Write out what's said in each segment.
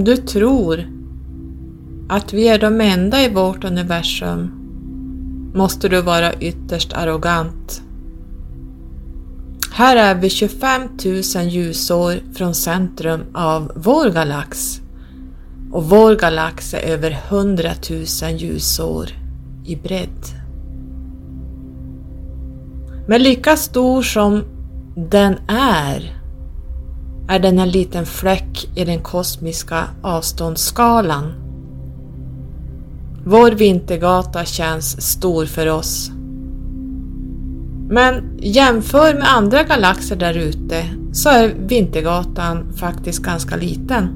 om du tror att vi är de enda i vårt universum måste du vara ytterst arrogant. Här är vi 25 000 ljusår från centrum av vår galax och vår galax är över 100 000 ljusår i bredd. Men lika stor som den är, är den en liten fläck i den kosmiska avståndsskalan. Vår vintergata känns stor för oss. Men jämför med andra galaxer där ute så är Vintergatan faktiskt ganska liten.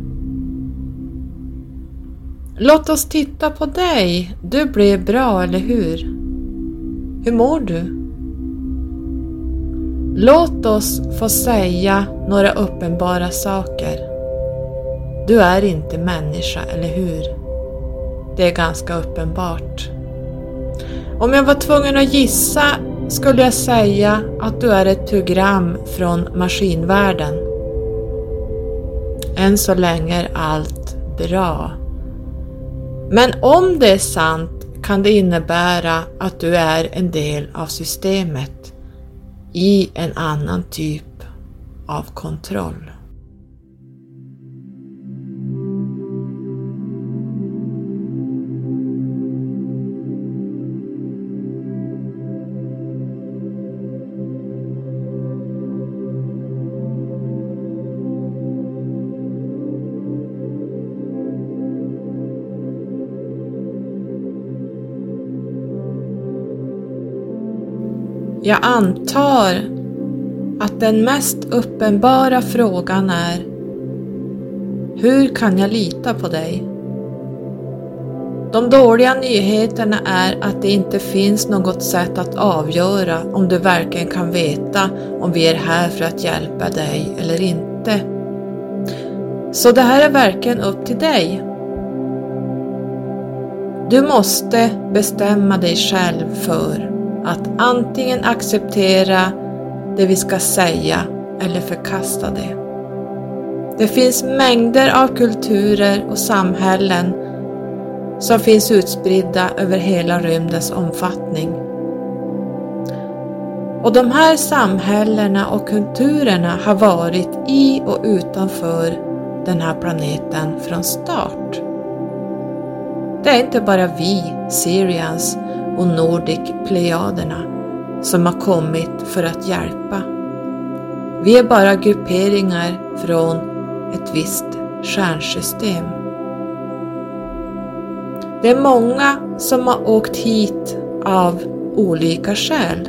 Låt oss titta på dig. Du blev bra, eller hur? Hur mår du? Låt oss få säga några uppenbara saker. Du är inte människa, eller hur? Det är ganska uppenbart. Om jag var tvungen att gissa skulle jag säga att du är ett program från maskinvärlden. Än så länge är allt bra. Men om det är sant kan det innebära att du är en del av systemet i en annan typ av kontroll. Jag antar att den mest uppenbara frågan är Hur kan jag lita på dig? De dåliga nyheterna är att det inte finns något sätt att avgöra om du verkligen kan veta om vi är här för att hjälpa dig eller inte. Så det här är verkligen upp till dig. Du måste bestämma dig själv för att antingen acceptera det vi ska säga eller förkasta det. Det finns mängder av kulturer och samhällen som finns utspridda över hela rymdens omfattning. Och de här samhällena och kulturerna har varit i och utanför den här planeten från start. Det är inte bara vi, Syrians, och Nordic Plejaderna som har kommit för att hjälpa. Vi är bara grupperingar från ett visst stjärnsystem. Det är många som har åkt hit av olika skäl.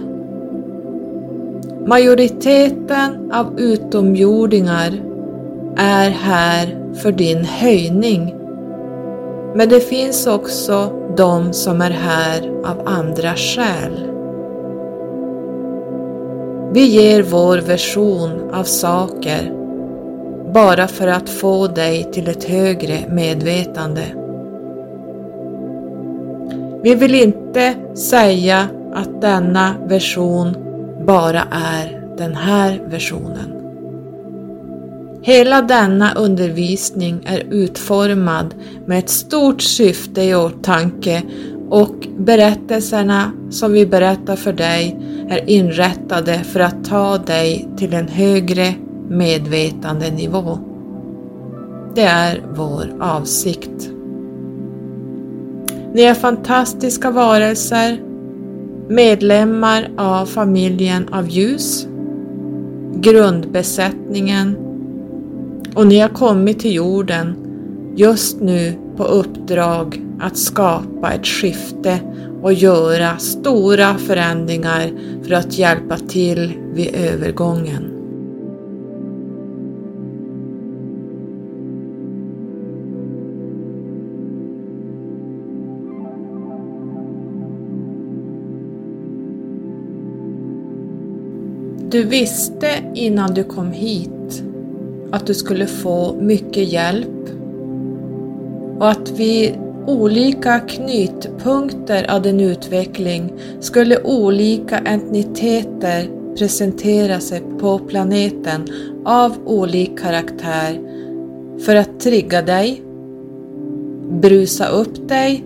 Majoriteten av utomjordingar är här för din höjning. Men det finns också de som är här av andra skäl. Vi ger vår version av saker bara för att få dig till ett högre medvetande. Vi vill inte säga att denna version bara är den här versionen. Hela denna undervisning är utformad med ett stort syfte i åtanke och berättelserna som vi berättar för dig är inrättade för att ta dig till en högre medvetandenivå. Det är vår avsikt. Ni är fantastiska varelser, medlemmar av familjen av ljus, grundbesättningen och ni har kommit till jorden just nu på uppdrag att skapa ett skifte och göra stora förändringar för att hjälpa till vid övergången. Du visste innan du kom hit att du skulle få mycket hjälp och att vid olika knytpunkter av din utveckling skulle olika entiteter presentera sig på planeten av olik karaktär för att trigga dig, brusa upp dig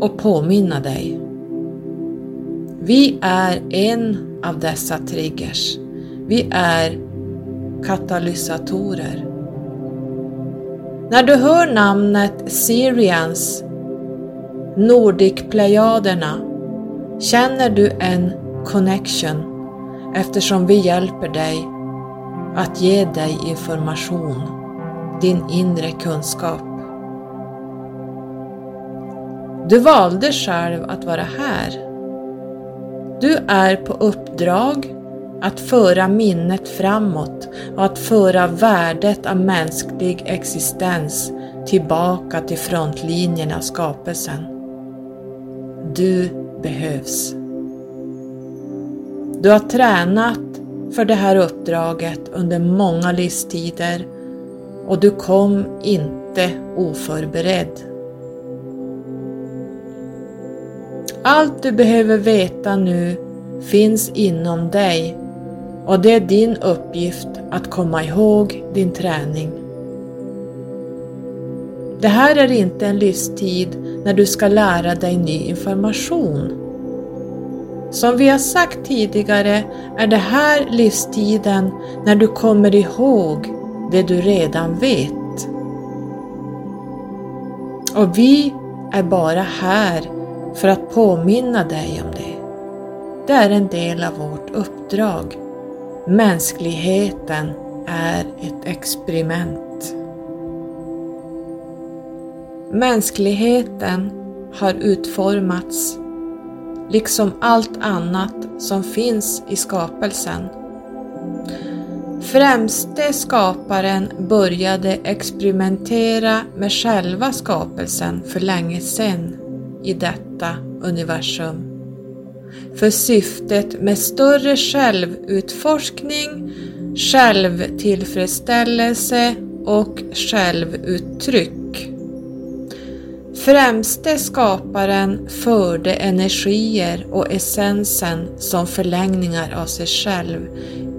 och påminna dig. Vi är en av dessa triggers. Vi är katalysatorer. När du hör namnet Syrians, Nordic-plejaderna, känner du en connection eftersom vi hjälper dig att ge dig information, din inre kunskap. Du valde själv att vara här. Du är på uppdrag att föra minnet framåt och att föra värdet av mänsklig existens tillbaka till frontlinjen av skapelsen. Du behövs. Du har tränat för det här uppdraget under många livstider och du kom inte oförberedd. Allt du behöver veta nu finns inom dig och det är din uppgift att komma ihåg din träning. Det här är inte en livstid när du ska lära dig ny information. Som vi har sagt tidigare är det här livstiden när du kommer ihåg det du redan vet. Och vi är bara här för att påminna dig om det. Det är en del av vårt uppdrag. Mänskligheten är ett experiment. Mänskligheten har utformats liksom allt annat som finns i skapelsen. Främste skaparen började experimentera med själva skapelsen för länge sedan i detta universum. För syftet med större självutforskning, självtillfredsställelse och självuttryck Främste skaparen förde energier och essensen som förlängningar av sig själv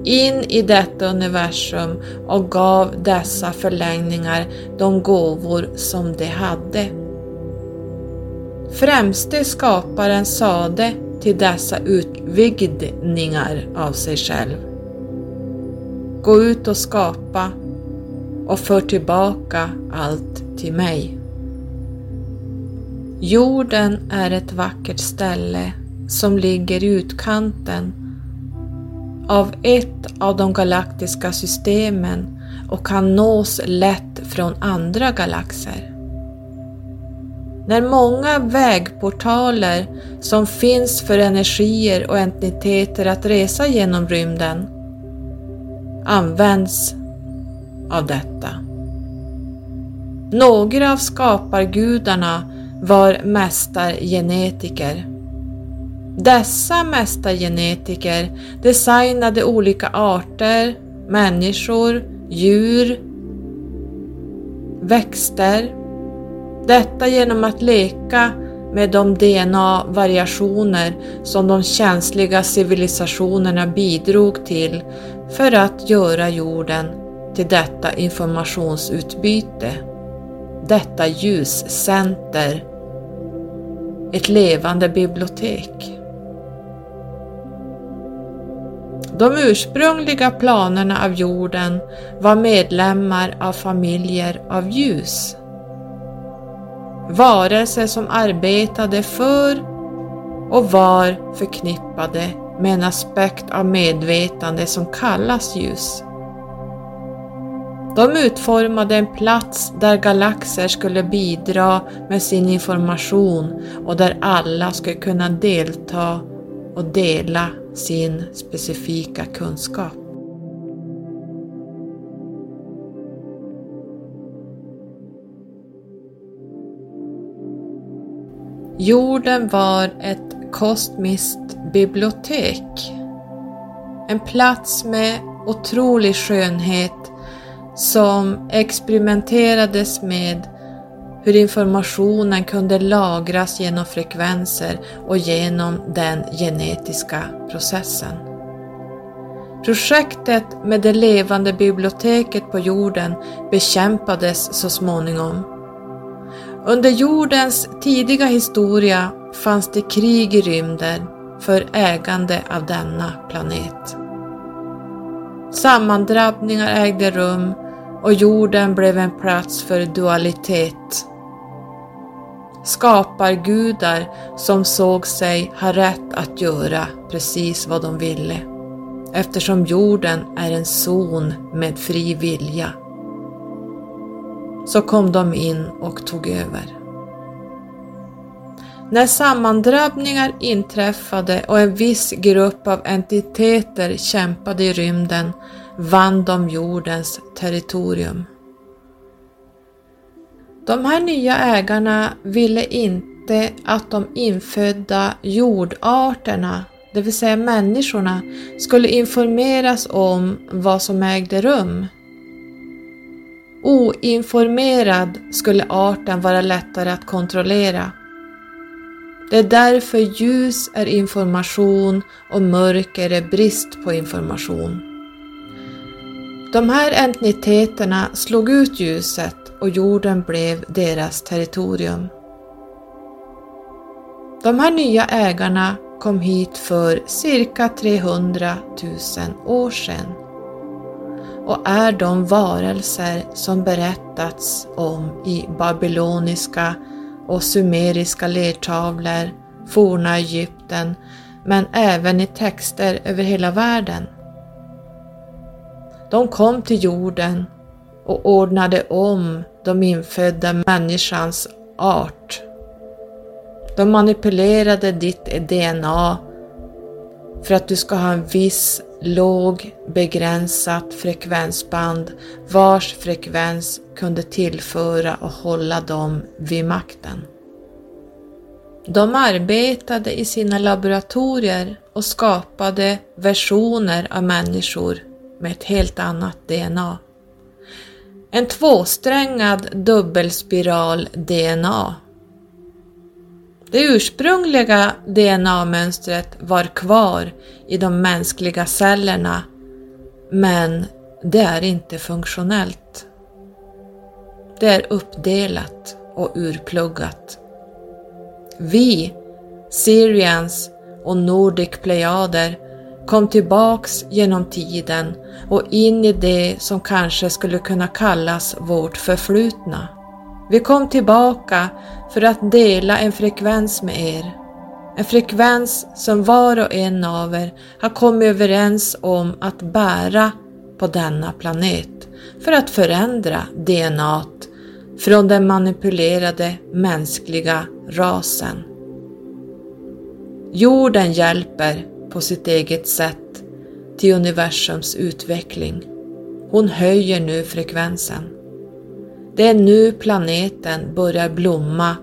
in i detta universum och gav dessa förlängningar de gåvor som de hade. Främste skaparen sade till dessa utvidgningar av sig själv. Gå ut och skapa och för tillbaka allt till mig. Jorden är ett vackert ställe som ligger i utkanten av ett av de galaktiska systemen och kan nås lätt från andra galaxer. När många vägportaler som finns för energier och entiteter att resa genom rymden används av detta. Några av skapargudarna var mästargenetiker. Dessa mästargenetiker designade olika arter, människor, djur, växter. Detta genom att leka med de DNA-variationer som de känsliga civilisationerna bidrog till för att göra jorden till detta informationsutbyte, detta ljuscenter ett levande bibliotek. De ursprungliga planerna av jorden var medlemmar av familjer av ljus. Varelser som arbetade för och var förknippade med en aspekt av medvetande som kallas ljus. De utformade en plats där galaxer skulle bidra med sin information och där alla skulle kunna delta och dela sin specifika kunskap. Jorden var ett kosmiskt bibliotek. En plats med otrolig skönhet som experimenterades med hur informationen kunde lagras genom frekvenser och genom den genetiska processen. Projektet med det levande biblioteket på jorden bekämpades så småningom. Under jordens tidiga historia fanns det krig i rymden för ägande av denna planet. Sammandrabbningar ägde rum och jorden blev en plats för dualitet. Skapargudar som såg sig ha rätt att göra precis vad de ville eftersom jorden är en zon med fri vilja. Så kom de in och tog över. När sammandrabbningar inträffade och en viss grupp av entiteter kämpade i rymden vann de jordens territorium. De här nya ägarna ville inte att de infödda jordarterna, det vill säga människorna, skulle informeras om vad som ägde rum. Oinformerad skulle arten vara lättare att kontrollera det är därför ljus är information och mörker är brist på information. De här entiteterna slog ut ljuset och jorden blev deras territorium. De här nya ägarna kom hit för cirka 300 000 år sedan och är de varelser som berättats om i babyloniska och sumeriska lertavlor, forna Egypten, men även i texter över hela världen. De kom till jorden och ordnade om de infödda människans art. De manipulerade ditt DNA för att du ska ha en viss låg begränsat frekvensband vars frekvens kunde tillföra och hålla dem vid makten. De arbetade i sina laboratorier och skapade versioner av människor med ett helt annat DNA. En tvåsträngad dubbelspiral-DNA det ursprungliga DNA-mönstret var kvar i de mänskliga cellerna men det är inte funktionellt. Det är uppdelat och urpluggat. Vi, Syrians och Nordic Plejader kom tillbaks genom tiden och in i det som kanske skulle kunna kallas vårt förflutna. Vi kom tillbaka för att dela en frekvens med er. En frekvens som var och en av er har kommit överens om att bära på denna planet för att förändra DNA från den manipulerade mänskliga rasen. Jorden hjälper på sitt eget sätt till universums utveckling. Hon höjer nu frekvensen. Det är nu planeten börjar blomma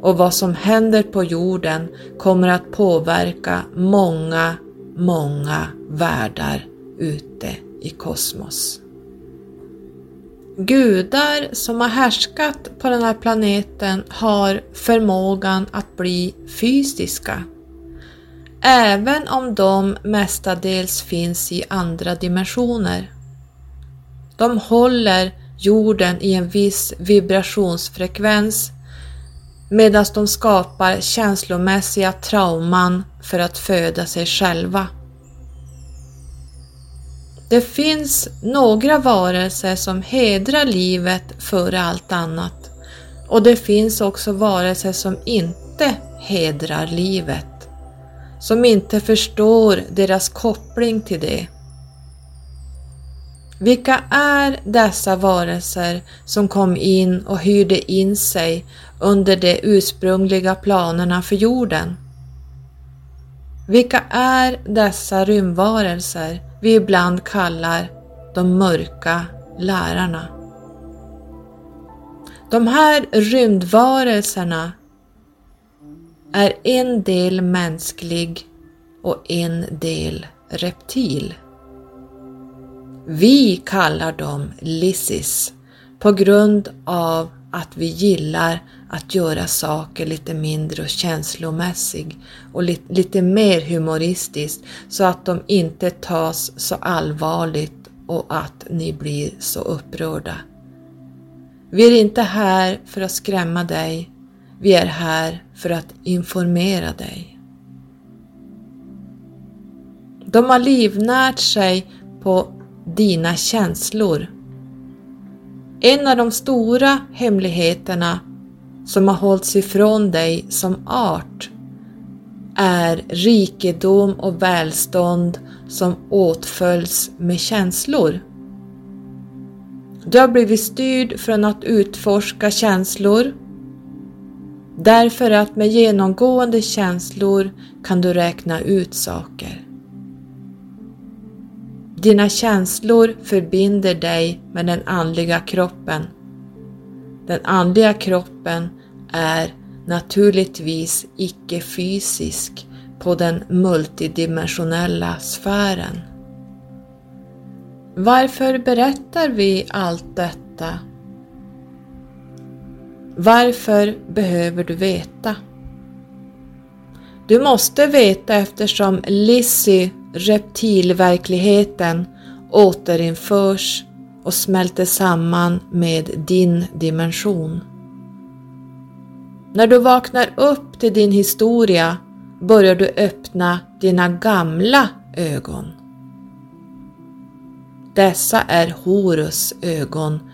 och vad som händer på jorden kommer att påverka många, många världar ute i kosmos. Gudar som har härskat på den här planeten har förmågan att bli fysiska. Även om de mestadels finns i andra dimensioner. De håller jorden i en viss vibrationsfrekvens medan de skapar känslomässiga trauman för att föda sig själva. Det finns några varelser som hedrar livet före allt annat och det finns också varelser som inte hedrar livet, som inte förstår deras koppling till det. Vilka är dessa varelser som kom in och hyrde in sig under de ursprungliga planerna för jorden? Vilka är dessa rymdvarelser vi ibland kallar de mörka lärarna? De här rymdvarelserna är en del mänsklig och en del reptil. Vi kallar dem Lissis på grund av att vi gillar att göra saker lite mindre och känslomässig och li lite mer humoristiskt så att de inte tas så allvarligt och att ni blir så upprörda. Vi är inte här för att skrämma dig, vi är här för att informera dig. De har livnärt sig på dina känslor. En av de stora hemligheterna som har hållits ifrån dig som art är rikedom och välstånd som åtföljs med känslor. Du har blivit styrd från att utforska känslor därför att med genomgående känslor kan du räkna ut saker. Dina känslor förbinder dig med den andliga kroppen. Den andliga kroppen är naturligtvis icke-fysisk på den multidimensionella sfären. Varför berättar vi allt detta? Varför behöver du veta? Du måste veta eftersom Lizzie reptilverkligheten återinförs och smälter samman med din dimension. När du vaknar upp till din historia börjar du öppna dina gamla ögon. Dessa är Horus ögon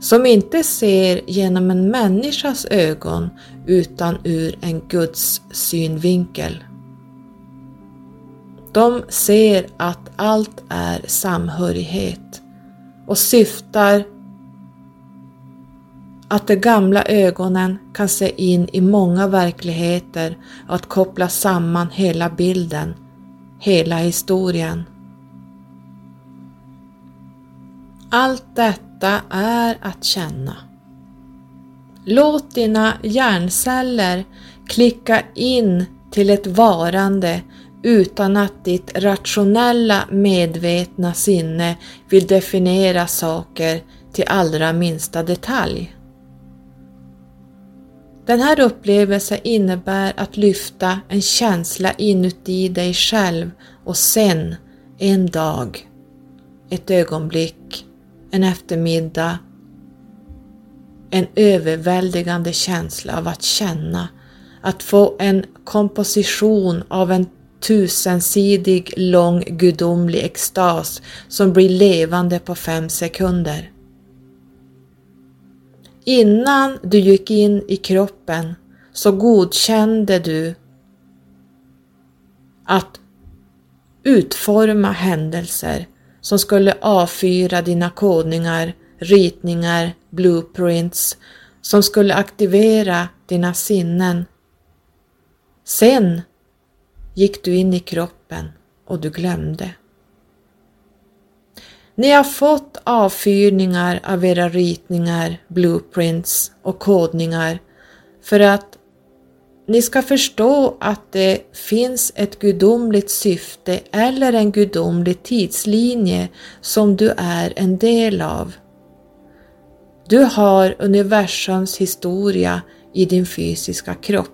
som inte ser genom en människas ögon utan ur en Guds synvinkel. De ser att allt är samhörighet och syftar att de gamla ögonen kan se in i många verkligheter och att koppla samman hela bilden, hela historien. Allt detta är att känna. Låt dina hjärnceller klicka in till ett varande utan att ditt rationella medvetna sinne vill definiera saker till allra minsta detalj. Den här upplevelsen innebär att lyfta en känsla inuti dig själv och sen, en dag, ett ögonblick, en eftermiddag, en överväldigande känsla av att känna, att få en komposition av en tusensidig lång gudomlig extas som blir levande på fem sekunder. Innan du gick in i kroppen så godkände du att utforma händelser som skulle avfyra dina kodningar, ritningar, blueprints som skulle aktivera dina sinnen. Sen gick du in i kroppen och du glömde. Ni har fått avfyrningar av era ritningar, blueprints och kodningar för att ni ska förstå att det finns ett gudomligt syfte eller en gudomlig tidslinje som du är en del av. Du har universums historia i din fysiska kropp.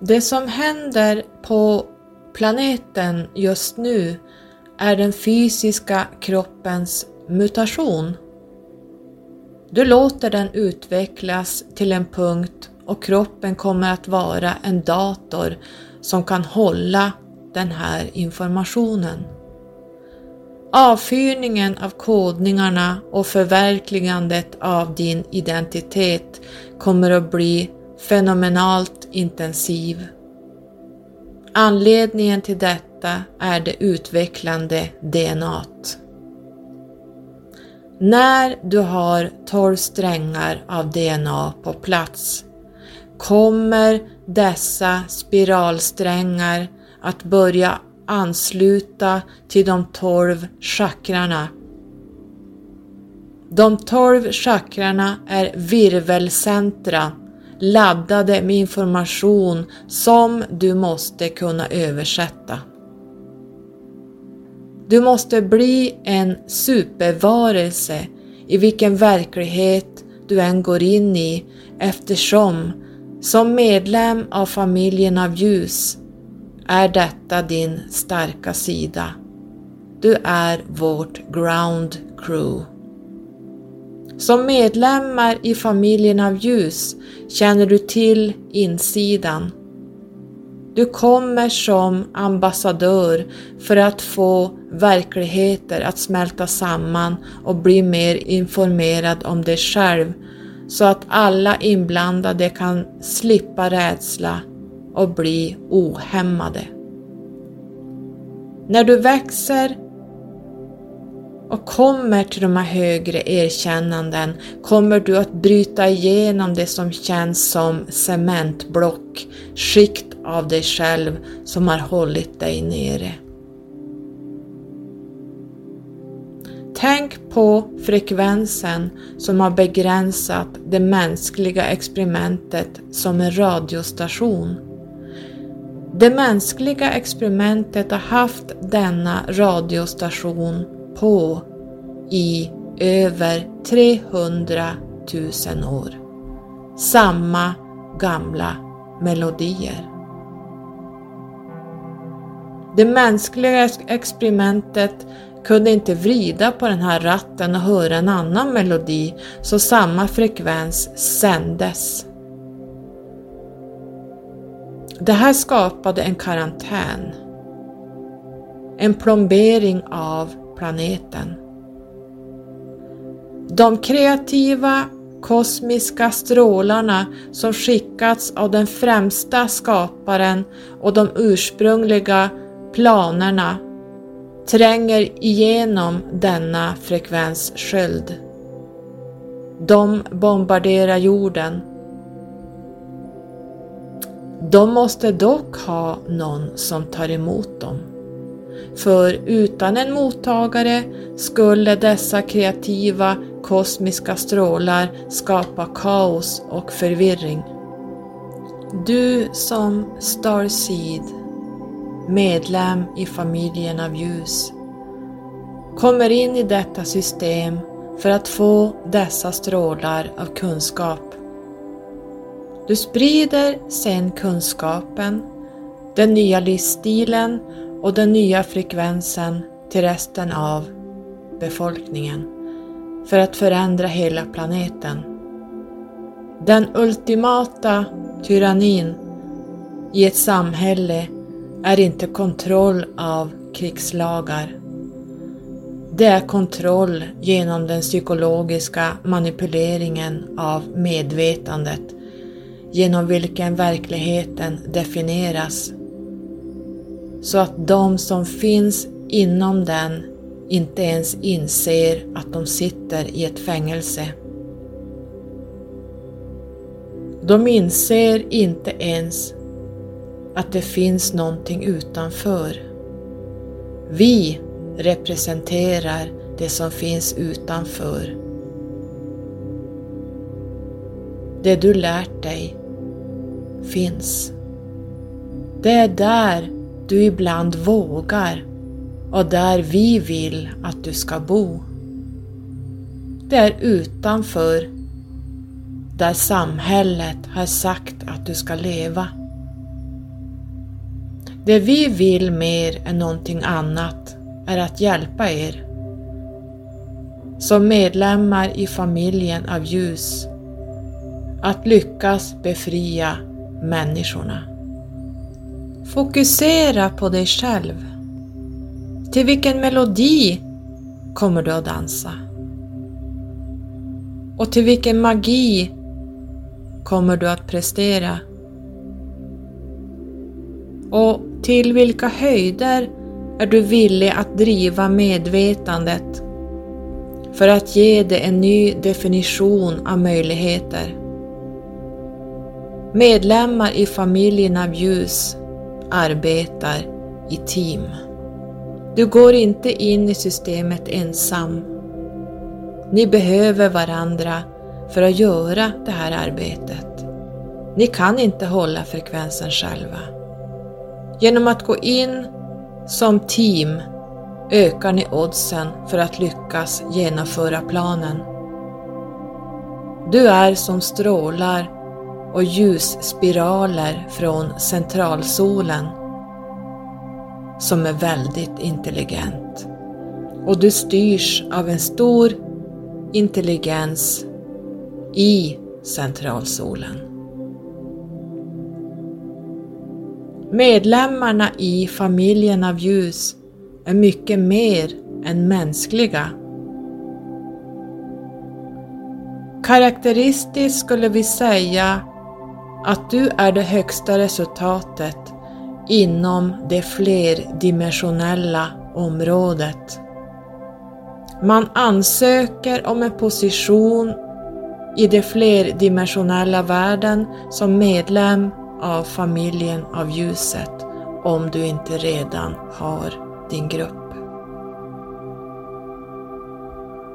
Det som händer på planeten just nu är den fysiska kroppens mutation. Du låter den utvecklas till en punkt och kroppen kommer att vara en dator som kan hålla den här informationen. Avfyrningen av kodningarna och förverkligandet av din identitet kommer att bli fenomenalt intensiv. Anledningen till detta är det utvecklande DNA. När du har 12 strängar av DNA på plats kommer dessa spiralsträngar att börja ansluta till de 12 chakrarna. De 12 chakrarna är virvelcentra laddade med information som du måste kunna översätta. Du måste bli en supervarelse i vilken verklighet du än går in i eftersom som medlem av familjen av ljus är detta din starka sida. Du är vårt ground crew. Som medlemmar i familjen av ljus känner du till insidan. Du kommer som ambassadör för att få verkligheter att smälta samman och bli mer informerad om dig själv så att alla inblandade kan slippa rädsla och bli ohämmade. När du växer och kommer till de här högre erkännanden kommer du att bryta igenom det som känns som cementblock, skikt av dig själv som har hållit dig nere. Tänk på frekvensen som har begränsat det mänskliga experimentet som en radiostation. Det mänskliga experimentet har haft denna radiostation på i över 300 000 år. Samma gamla melodier. Det mänskliga experimentet kunde inte vrida på den här ratten och höra en annan melodi så samma frekvens sändes. Det här skapade en karantän. En plombering av planeten. De kreativa kosmiska strålarna som skickats av den främsta skaparen och de ursprungliga planerna tränger igenom denna frekvenssköld. De bombarderar jorden. De måste dock ha någon som tar emot dem. För utan en mottagare skulle dessa kreativa kosmiska strålar skapa kaos och förvirring. Du som Starseed medlem i familjen av ljus, kommer in i detta system för att få dessa strålar av kunskap. Du sprider sen kunskapen, den nya livsstilen och den nya frekvensen till resten av befolkningen för att förändra hela planeten. Den ultimata tyrannin i ett samhälle är inte kontroll av krigslagar. Det är kontroll genom den psykologiska manipuleringen av medvetandet genom vilken verkligheten definieras. Så att de som finns inom den inte ens inser att de sitter i ett fängelse. De inser inte ens att det finns någonting utanför. Vi representerar det som finns utanför. Det du lärt dig finns. Det är där du ibland vågar och där vi vill att du ska bo. Det är utanför där samhället har sagt att du ska leva. Det vi vill mer än någonting annat är att hjälpa er. Som medlemmar i familjen av ljus. Att lyckas befria människorna. Fokusera på dig själv. Till vilken melodi kommer du att dansa? Och till vilken magi kommer du att prestera? Och till vilka höjder är du villig att driva medvetandet för att ge det en ny definition av möjligheter? Medlemmar i familjen av ljus arbetar i team. Du går inte in i systemet ensam. Ni behöver varandra för att göra det här arbetet. Ni kan inte hålla frekvensen själva. Genom att gå in som team ökar ni oddsen för att lyckas genomföra planen. Du är som strålar och ljusspiraler från centralsolen som är väldigt intelligent och du styrs av en stor intelligens i centralsolen. Medlemmarna i familjen av ljus är mycket mer än mänskliga. Karaktäristiskt skulle vi säga att du är det högsta resultatet inom det flerdimensionella området. Man ansöker om en position i den flerdimensionella världen som medlem av familjen av ljuset om du inte redan har din grupp.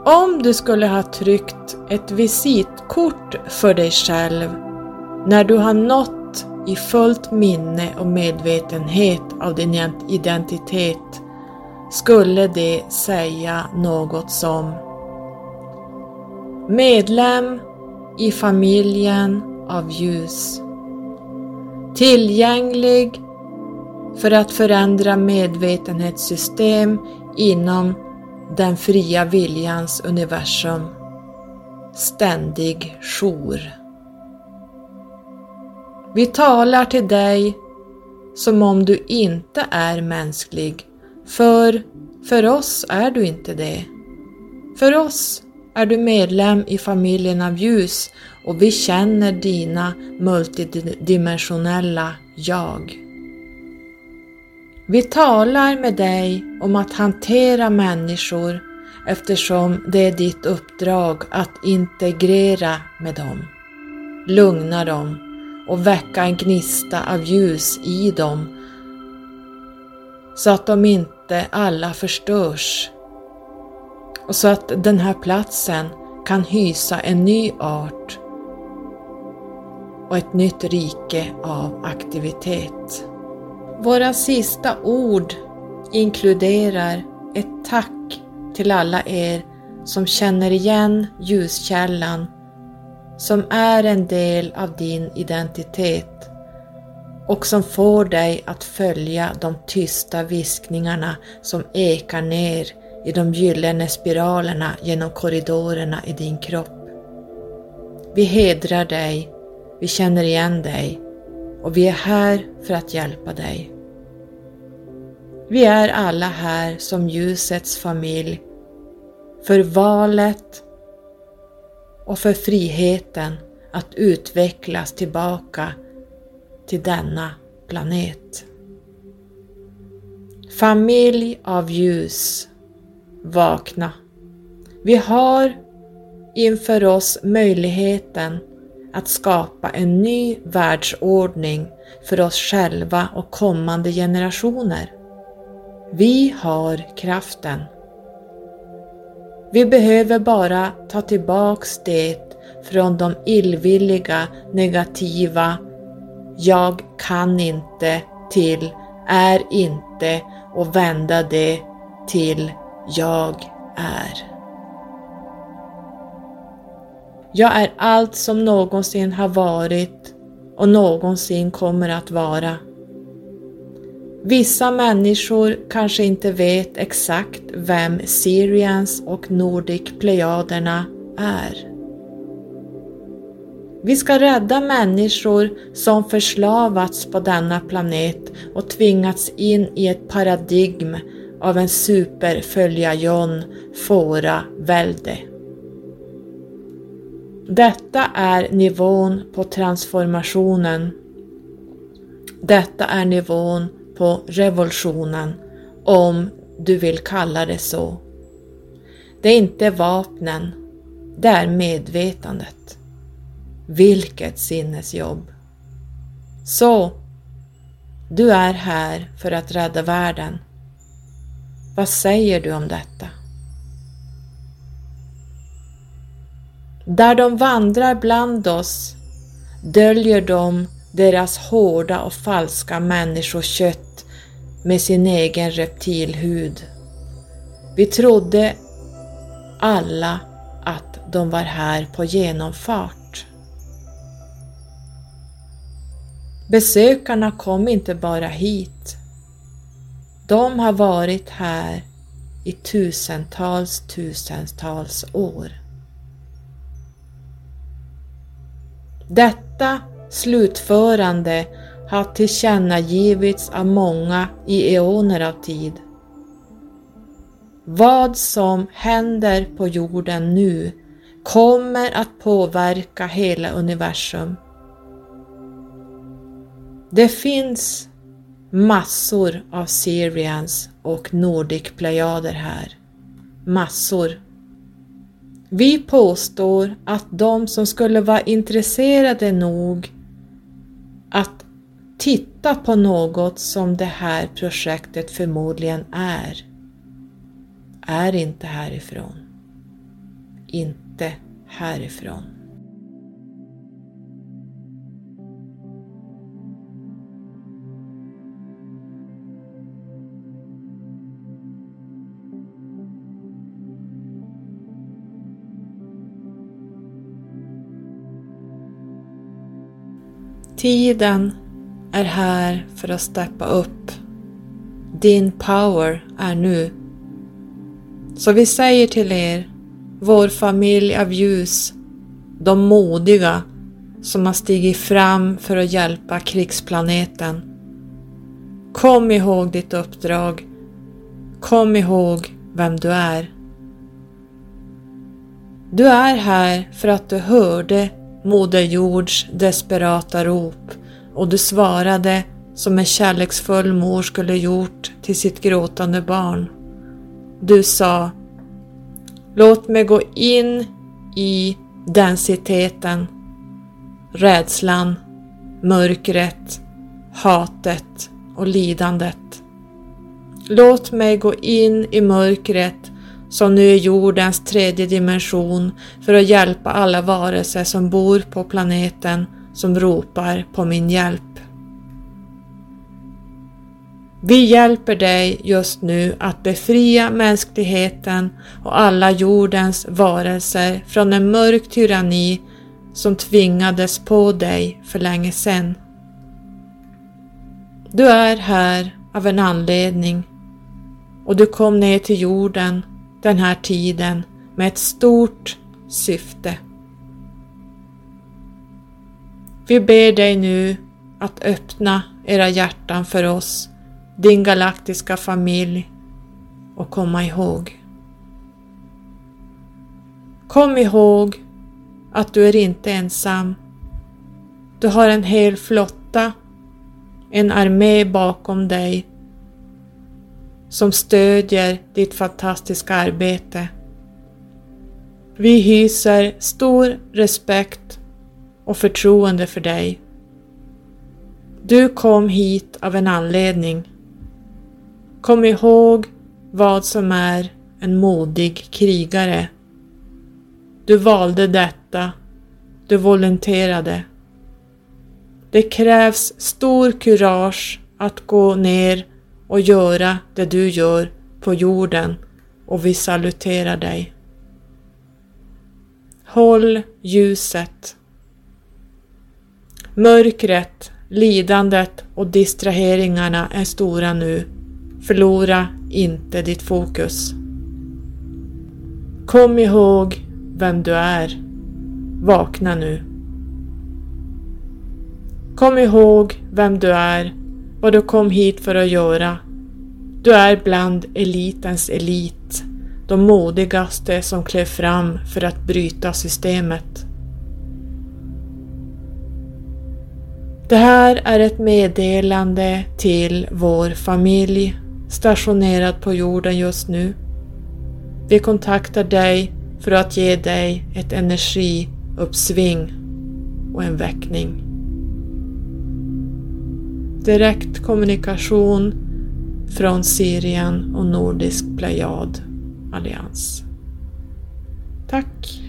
Om du skulle ha tryckt ett visitkort för dig själv när du har nått i fullt minne och medvetenhet av din identitet skulle det säga något som Medlem i familjen av ljus. Tillgänglig för att förändra medvetenhetssystem inom den fria viljans universum. Ständig jour. Vi talar till dig som om du inte är mänsklig, för för oss är du inte det. För oss är du medlem i familjen av ljus och vi känner dina multidimensionella jag. Vi talar med dig om att hantera människor eftersom det är ditt uppdrag att integrera med dem, lugna dem och väcka en gnista av ljus i dem så att de inte alla förstörs och så att den här platsen kan hysa en ny art och ett nytt rike av aktivitet. Våra sista ord inkluderar ett tack till alla er som känner igen ljuskällan som är en del av din identitet och som får dig att följa de tysta viskningarna som ekar ner i de gyllene spiralerna genom korridorerna i din kropp. Vi hedrar dig, vi känner igen dig och vi är här för att hjälpa dig. Vi är alla här som ljusets familj för valet och för friheten att utvecklas tillbaka till denna planet. Familj av ljus, vakna. Vi har inför oss möjligheten att skapa en ny världsordning för oss själva och kommande generationer. Vi har kraften. Vi behöver bara ta tillbaks det från de illvilliga, negativa jag kan inte till är inte och vända det till jag är. Jag är allt som någonsin har varit och någonsin kommer att vara. Vissa människor kanske inte vet exakt vem Syrians och Nordic Plejaderna är. Vi ska rädda människor som förslavats på denna planet och tvingats in i ett paradigm av en superföljajon fåra välde. Detta är nivån på transformationen. Detta är nivån på revolutionen, om du vill kalla det så. Det är inte vapnen, det är medvetandet. Vilket sinnesjobb! Så, du är här för att rädda världen. Vad säger du om detta? Där de vandrar bland oss, döljer de deras hårda och falska människokött med sin egen reptilhud. Vi trodde alla att de var här på genomfart. Besökarna kom inte bara hit. De har varit här i tusentals, tusentals år. Detta slutförande har tillkännagivits av många i eoner av tid. Vad som händer på jorden nu kommer att påverka hela universum. Det finns massor av Syrians och Nordic-plejader här. Massor. Vi påstår att de som skulle vara intresserade nog titta på något som det här projektet förmodligen är, är inte härifrån. Inte härifrån. Tiden är här för att steppa upp. Din power är nu. Så vi säger till er, vår familj av ljus, de modiga som har stigit fram för att hjälpa krigsplaneten. Kom ihåg ditt uppdrag. Kom ihåg vem du är. Du är här för att du hörde Moder Jords desperata rop och du svarade som en kärleksfull mor skulle gjort till sitt gråtande barn. Du sa Låt mig gå in i densiteten, rädslan, mörkret, hatet och lidandet. Låt mig gå in i mörkret som nu är jordens tredje dimension för att hjälpa alla varelser som bor på planeten som ropar på min hjälp. Vi hjälper dig just nu att befria mänskligheten och alla jordens varelser från en mörk tyranni som tvingades på dig för länge sedan. Du är här av en anledning och du kom ner till jorden den här tiden med ett stort syfte. Vi ber dig nu att öppna era hjärtan för oss, din galaktiska familj och komma ihåg. Kom ihåg att du är inte ensam. Du har en hel flotta, en armé bakom dig som stödjer ditt fantastiska arbete. Vi hyser stor respekt och förtroende för dig. Du kom hit av en anledning. Kom ihåg vad som är en modig krigare. Du valde detta. Du volonterade. Det krävs stor kurage att gå ner och göra det du gör på jorden och vi saluterar dig. Håll ljuset. Mörkret, lidandet och distraheringarna är stora nu. Förlora inte ditt fokus. Kom ihåg vem du är. Vakna nu. Kom ihåg vem du är vad du kom hit för att göra. Du är bland elitens elit, de modigaste som klev fram för att bryta systemet. Det här är ett meddelande till vår familj stationerad på jorden just nu. Vi kontaktar dig för att ge dig ett energiuppsving och en väckning direkt kommunikation från Syrien och Nordisk Plejad Allians. Tack!